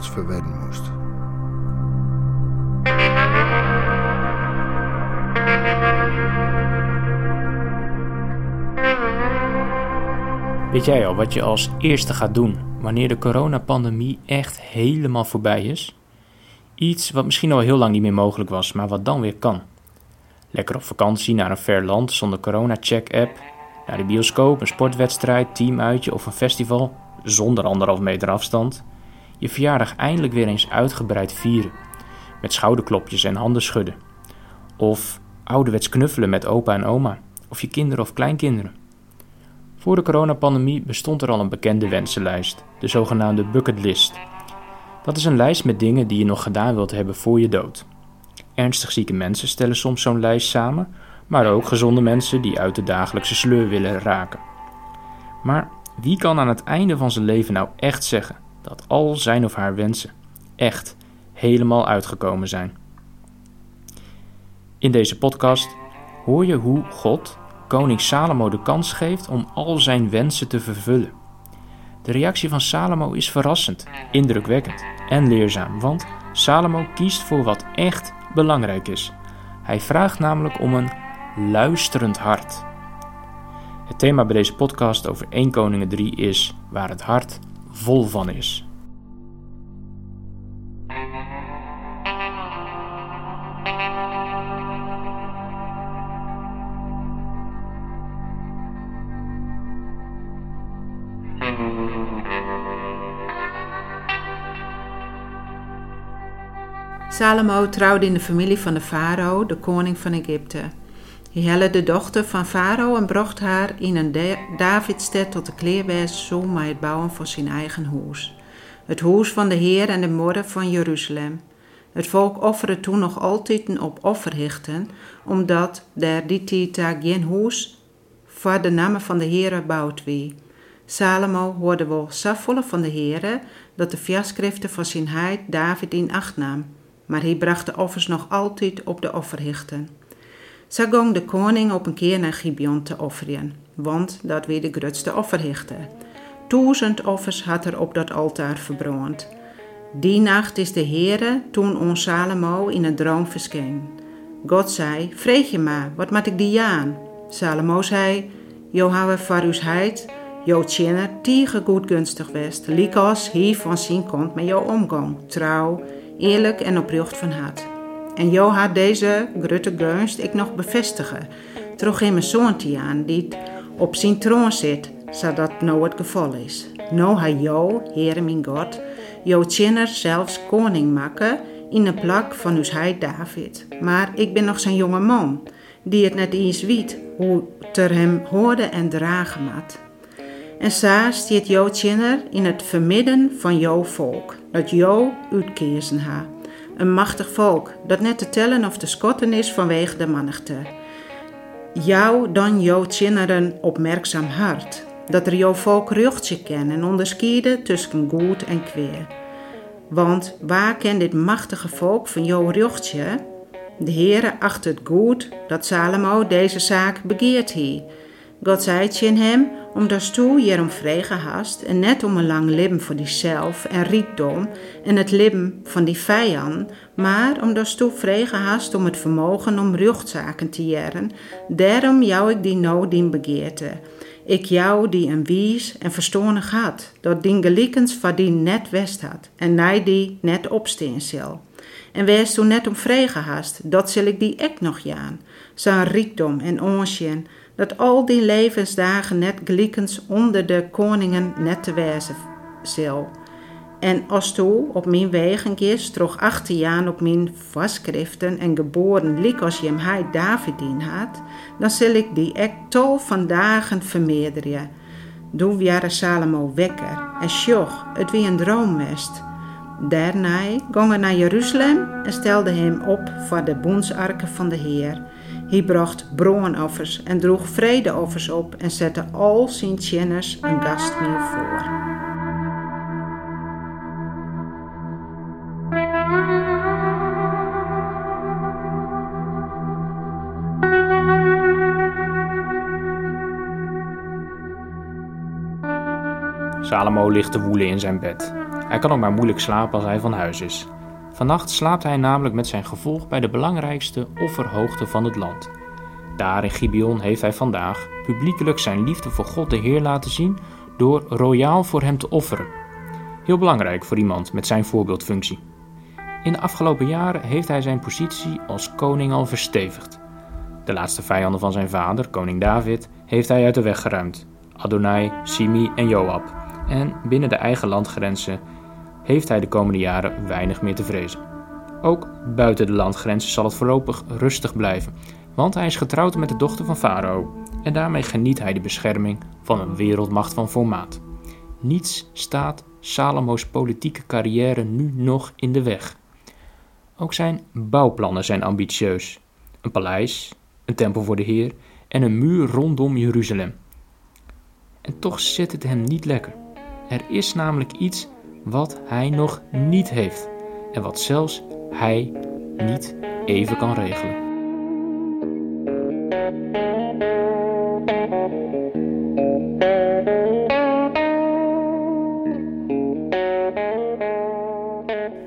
verwedden moest. Weet jij al wat je als eerste gaat doen wanneer de coronapandemie echt helemaal voorbij is? Iets wat misschien al heel lang niet meer mogelijk was, maar wat dan weer kan. Lekker op vakantie naar een ver land zonder corona-check-app, naar de bioscoop, een sportwedstrijd, teamuitje of een festival zonder anderhalf meter afstand. Je verjaardag eindelijk weer eens uitgebreid vieren, met schouderklopjes en handen schudden. Of ouderwets knuffelen met opa en oma, of je kinderen of kleinkinderen. Voor de coronapandemie bestond er al een bekende wensenlijst, de zogenaamde bucketlist. Dat is een lijst met dingen die je nog gedaan wilt hebben voor je dood. Ernstig zieke mensen stellen soms zo'n lijst samen, maar ook gezonde mensen die uit de dagelijkse sleur willen raken. Maar wie kan aan het einde van zijn leven nou echt zeggen dat al zijn of haar wensen echt helemaal uitgekomen zijn? In deze podcast hoor je hoe God koning Salomo de kans geeft om al zijn wensen te vervullen. De reactie van Salomo is verrassend, indrukwekkend en leerzaam, want Salomo kiest voor wat echt belangrijk is. Hij vraagt namelijk om een luisterend hart. Het thema bij deze podcast over 1 Koningen 3 is waar het hart vol van. Salomo trouwde in de familie van de farao, de koning van Egypte. Hij helle de dochter van farao en bracht haar in een Davidstad tot de kleerwijze met het bouwen van zijn eigen huis. Het huis van de Heer en de moeder van Jeruzalem. Het volk offerde toen nog altijd op offerhichten, omdat daar die tijd geen huis voor de namen van de Heer bouwd wie. Salomo hoorde wel zo van de Heer dat de fiaskriften van zijn heid David in acht nam maar hij bracht de offers nog altijd op de offerhichten. Zo ging de koning op een keer naar Gibeon te offeren, want dat weer de grootste offerhichten. Duizend offers had er op dat altaar verbrand. Die nacht is de Heere toen ons Salomo in een droom verscheen. God zei, vreeg je maar, wat moet ik die aan? Salomo zei, Jo hebben voor uw heid, jo tjener tige goed gunstig west, likos hier van zien komt met jouw omgang, trouw, eerlijk en oprecht van hart. En Jo had deze grote gunst ik nog bevestigen, terug in mijn zoontje aan, die op zijn troon zit, zodat nou het geval is. Nou hij Jo, Heere mijn God, Jo tjener zelfs koning maken in de plak van uw heid David. Maar ik ben nog zijn jonge man, die het net eens weet hoe ter hem hoorde en dragen moet. En sa stiet Jo tjener in het vermidden van jouw volk dat jou uitkezen ha. Een machtig volk, dat net te tellen of te skotten is vanwege de mannigte. Jou dan jou tjinneren opmerkzaam hart, dat er jouw volk ruchtje kennen en onderscheiden tussen goed en kweer. Want waar kent dit machtige volk van jouw ruchtje? De Heere acht het goed dat Salomo deze zaak begeert hij. God zei in hem om dat stoel hierom vregen hast en net om een lang leven voor diezelf en rijkdom en het leven van die vijand, maar om dat stoel vregen hast om het vermogen om ruchtzaken te jaren, daarom jou ik die nou dien begeerte. Ik jou die een wies en verstoornig had, dat dien gelijkens van die net west had en nij die net opsteen zal. En wees toen net om vregen hast, dat zal ik die ek nog jaan, zijn rijkdom en onsjen, dat al die levensdagen net gelijkens onder de koningen net te wezen zal. En als toe op mijn wegen is, achter jaar op mijn vastschriften en geboren lik als je hem hij David in had, dan zal ik die ek tal van dagen vermeerderen. Doe jaren Salomo wekker en sjoch, het wie een droomwest. Daarna ging hij naar Jeruzalem en stelde hem op voor de bondsarken van de Heer. Hij bracht broonoffers en droeg vredeoffers op en zette al zijn tjenners een gastmeal voor. Salomo ligt te woelen in zijn bed. Hij kan ook maar moeilijk slapen als hij van huis is. Vannacht slaapt hij namelijk met zijn gevolg bij de belangrijkste offerhoogte van het land. Daar in Gibeon heeft hij vandaag publiekelijk zijn liefde voor God de Heer laten zien door royaal voor hem te offeren. Heel belangrijk voor iemand met zijn voorbeeldfunctie. In de afgelopen jaren heeft hij zijn positie als koning al verstevigd. De laatste vijanden van zijn vader, koning David, heeft hij uit de weg geruimd. Adonai, Simi en Joab. En binnen de eigen landgrenzen heeft hij de komende jaren weinig meer te vrezen. Ook buiten de landgrenzen zal het voorlopig rustig blijven, want hij is getrouwd met de dochter van Farao en daarmee geniet hij de bescherming van een wereldmacht van formaat. Niets staat Salomo's politieke carrière nu nog in de weg. Ook zijn bouwplannen zijn ambitieus. Een paleis, een tempel voor de Heer en een muur rondom Jeruzalem. En toch zit het hem niet lekker. Er is namelijk iets wat hij nog niet heeft en wat zelfs hij niet even kan regelen.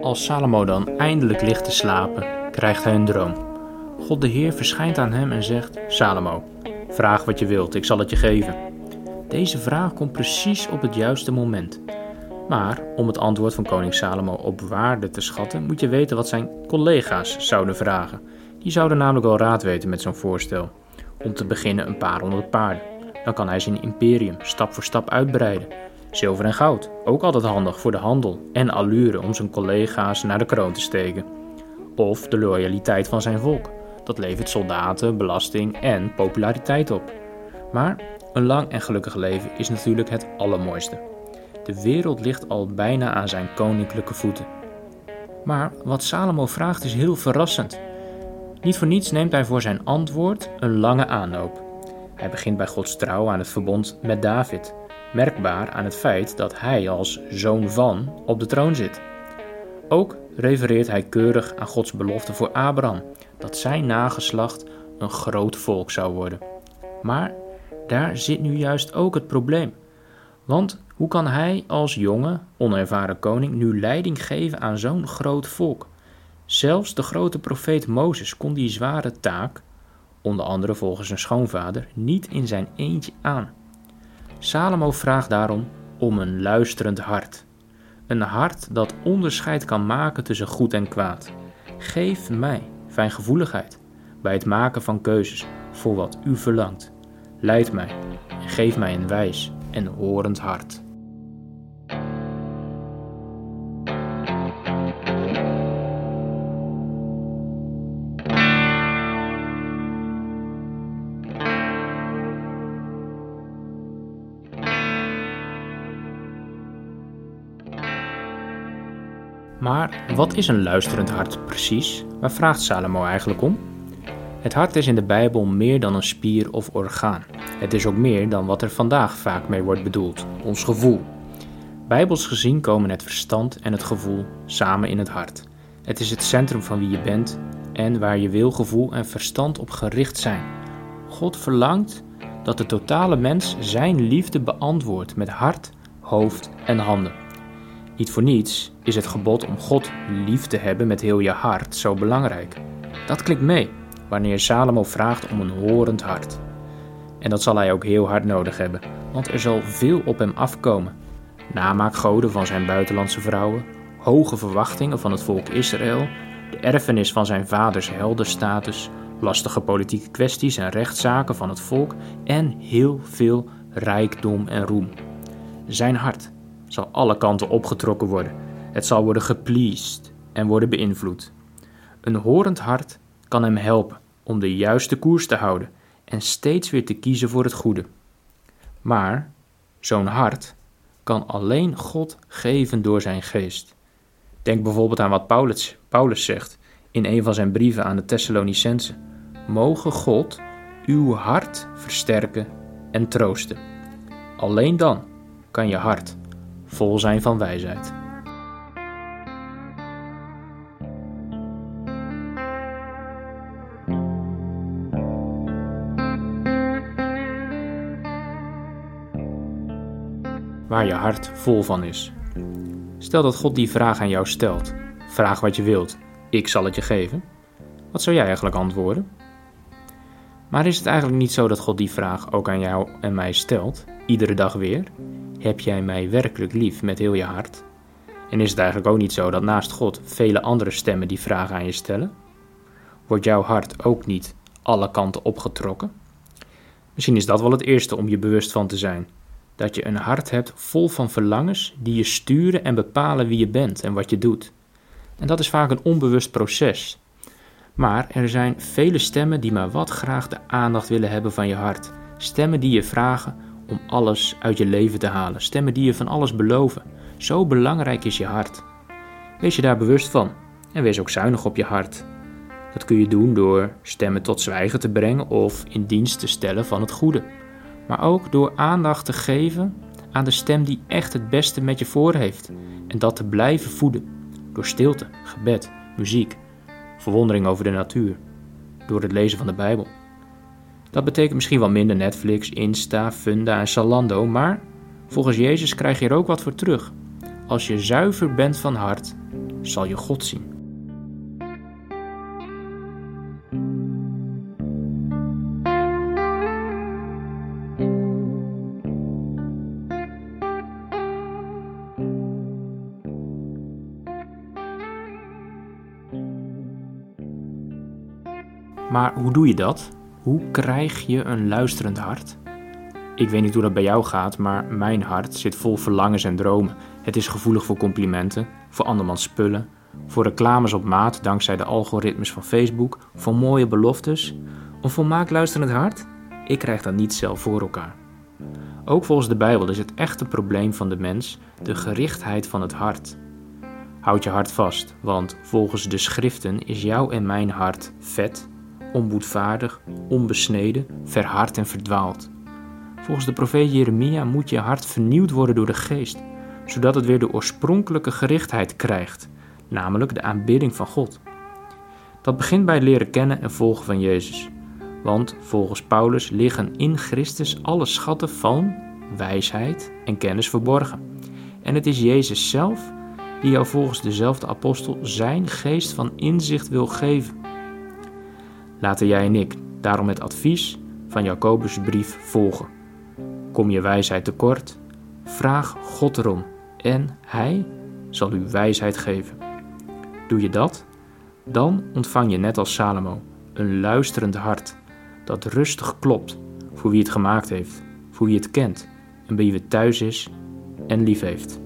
Als Salomo dan eindelijk ligt te slapen, krijgt hij een droom. God de Heer verschijnt aan hem en zegt: Salomo, vraag wat je wilt, ik zal het je geven. Deze vraag komt precies op het juiste moment. Maar om het antwoord van koning Salomo op waarde te schatten, moet je weten wat zijn collega's zouden vragen. Die zouden namelijk wel raad weten met zo'n voorstel. Om te beginnen een paar honderd paarden. Dan kan hij zijn imperium stap voor stap uitbreiden. Zilver en goud, ook altijd handig voor de handel en allure om zijn collega's naar de kroon te steken. Of de loyaliteit van zijn volk. Dat levert soldaten, belasting en populariteit op. Maar een lang en gelukkig leven is natuurlijk het allermooiste. De wereld ligt al bijna aan zijn koninklijke voeten. Maar wat Salomo vraagt is heel verrassend. Niet voor niets neemt hij voor zijn antwoord een lange aanloop. Hij begint bij Gods trouw aan het verbond met David, merkbaar aan het feit dat hij als zoon van op de troon zit. Ook refereert hij keurig aan Gods belofte voor Abraham, dat zijn nageslacht een groot volk zou worden. Maar daar zit nu juist ook het probleem. Want hoe kan hij als jonge, onervaren koning nu leiding geven aan zo'n groot volk? Zelfs de grote profeet Mozes kon die zware taak, onder andere volgens zijn schoonvader, niet in zijn eentje aan. Salomo vraagt daarom om een luisterend hart. Een hart dat onderscheid kan maken tussen goed en kwaad. Geef mij fijngevoeligheid bij het maken van keuzes voor wat u verlangt. Leid mij en geef mij een wijs en horend hart. Maar wat is een luisterend hart precies? Waar vraagt Salomo eigenlijk om? Het hart is in de Bijbel meer dan een spier of orgaan. Het is ook meer dan wat er vandaag vaak mee wordt bedoeld, ons gevoel. Bijbels gezien komen het verstand en het gevoel samen in het hart. Het is het centrum van wie je bent en waar je wil, gevoel en verstand op gericht zijn. God verlangt dat de totale mens zijn liefde beantwoordt met hart, hoofd en handen. Niet voor niets is het gebod om God lief te hebben met heel je hart zo belangrijk. Dat klikt mee wanneer Salomo vraagt om een horend hart. En dat zal hij ook heel hard nodig hebben, want er zal veel op hem afkomen. Namaakgoden van zijn buitenlandse vrouwen, hoge verwachtingen van het volk Israël, de erfenis van zijn vaders heldenstatus, lastige politieke kwesties en rechtszaken van het volk en heel veel rijkdom en roem. Zijn hart zal alle kanten opgetrokken worden. Het zal worden gepleased en worden beïnvloed. Een horend hart kan hem helpen om de juiste koers te houden en steeds weer te kiezen voor het goede. Maar zo'n hart kan alleen God geven door zijn geest. Denk bijvoorbeeld aan wat Paulus, Paulus zegt in een van zijn brieven aan de Thessalonicensen. Mogen God uw hart versterken en troosten. Alleen dan kan je hart vol zijn van wijsheid. Waar je hart vol van is. Stel dat God die vraag aan jou stelt. Vraag wat je wilt, ik zal het je geven. Wat zou jij eigenlijk antwoorden? Maar is het eigenlijk niet zo dat God die vraag ook aan jou en mij stelt, iedere dag weer? Heb jij mij werkelijk lief met heel je hart? En is het eigenlijk ook niet zo dat naast God vele andere stemmen die vraag aan je stellen? Wordt jouw hart ook niet alle kanten opgetrokken? Misschien is dat wel het eerste om je bewust van te zijn. Dat je een hart hebt vol van verlangens die je sturen en bepalen wie je bent en wat je doet. En dat is vaak een onbewust proces. Maar er zijn vele stemmen die maar wat graag de aandacht willen hebben van je hart. Stemmen die je vragen om alles uit je leven te halen. Stemmen die je van alles beloven. Zo belangrijk is je hart. Wees je daar bewust van en wees ook zuinig op je hart. Dat kun je doen door stemmen tot zwijgen te brengen of in dienst te stellen van het goede. Maar ook door aandacht te geven aan de stem die echt het beste met je voor heeft en dat te blijven voeden door stilte, gebed, muziek, verwondering over de natuur, door het lezen van de Bijbel. Dat betekent misschien wel minder Netflix, Insta, Funda en Salando, maar volgens Jezus krijg je er ook wat voor terug. Als je zuiver bent van hart, zal je God zien. Maar hoe doe je dat? Hoe krijg je een luisterend hart? Ik weet niet hoe dat bij jou gaat, maar mijn hart zit vol verlangens en dromen. Het is gevoelig voor complimenten, voor andermans spullen, voor reclames op maat dankzij de algoritmes van Facebook, voor mooie beloftes. Een volmaakt luisterend hart? Ik krijg dat niet zelf voor elkaar. Ook volgens de Bijbel is het echte probleem van de mens de gerichtheid van het hart. Houd je hart vast, want volgens de schriften is jouw en mijn hart vet, onboedvaardig, onbesneden, verhard en verdwaald. Volgens de profeet Jeremia moet je hart vernieuwd worden door de geest, zodat het weer de oorspronkelijke gerichtheid krijgt, namelijk de aanbidding van God. Dat begint bij het leren kennen en volgen van Jezus. Want volgens Paulus liggen in Christus alle schatten van wijsheid en kennis verborgen. En het is Jezus zelf die jou volgens dezelfde apostel zijn geest van inzicht wil geven. Laten jij en ik daarom het advies van Jacobus' brief volgen. Kom je wijsheid tekort? Vraag God erom en Hij zal u wijsheid geven. Doe je dat? Dan ontvang je net als Salomo een luisterend hart dat rustig klopt voor wie het gemaakt heeft, voor wie het kent en bij wie het thuis is en lief heeft.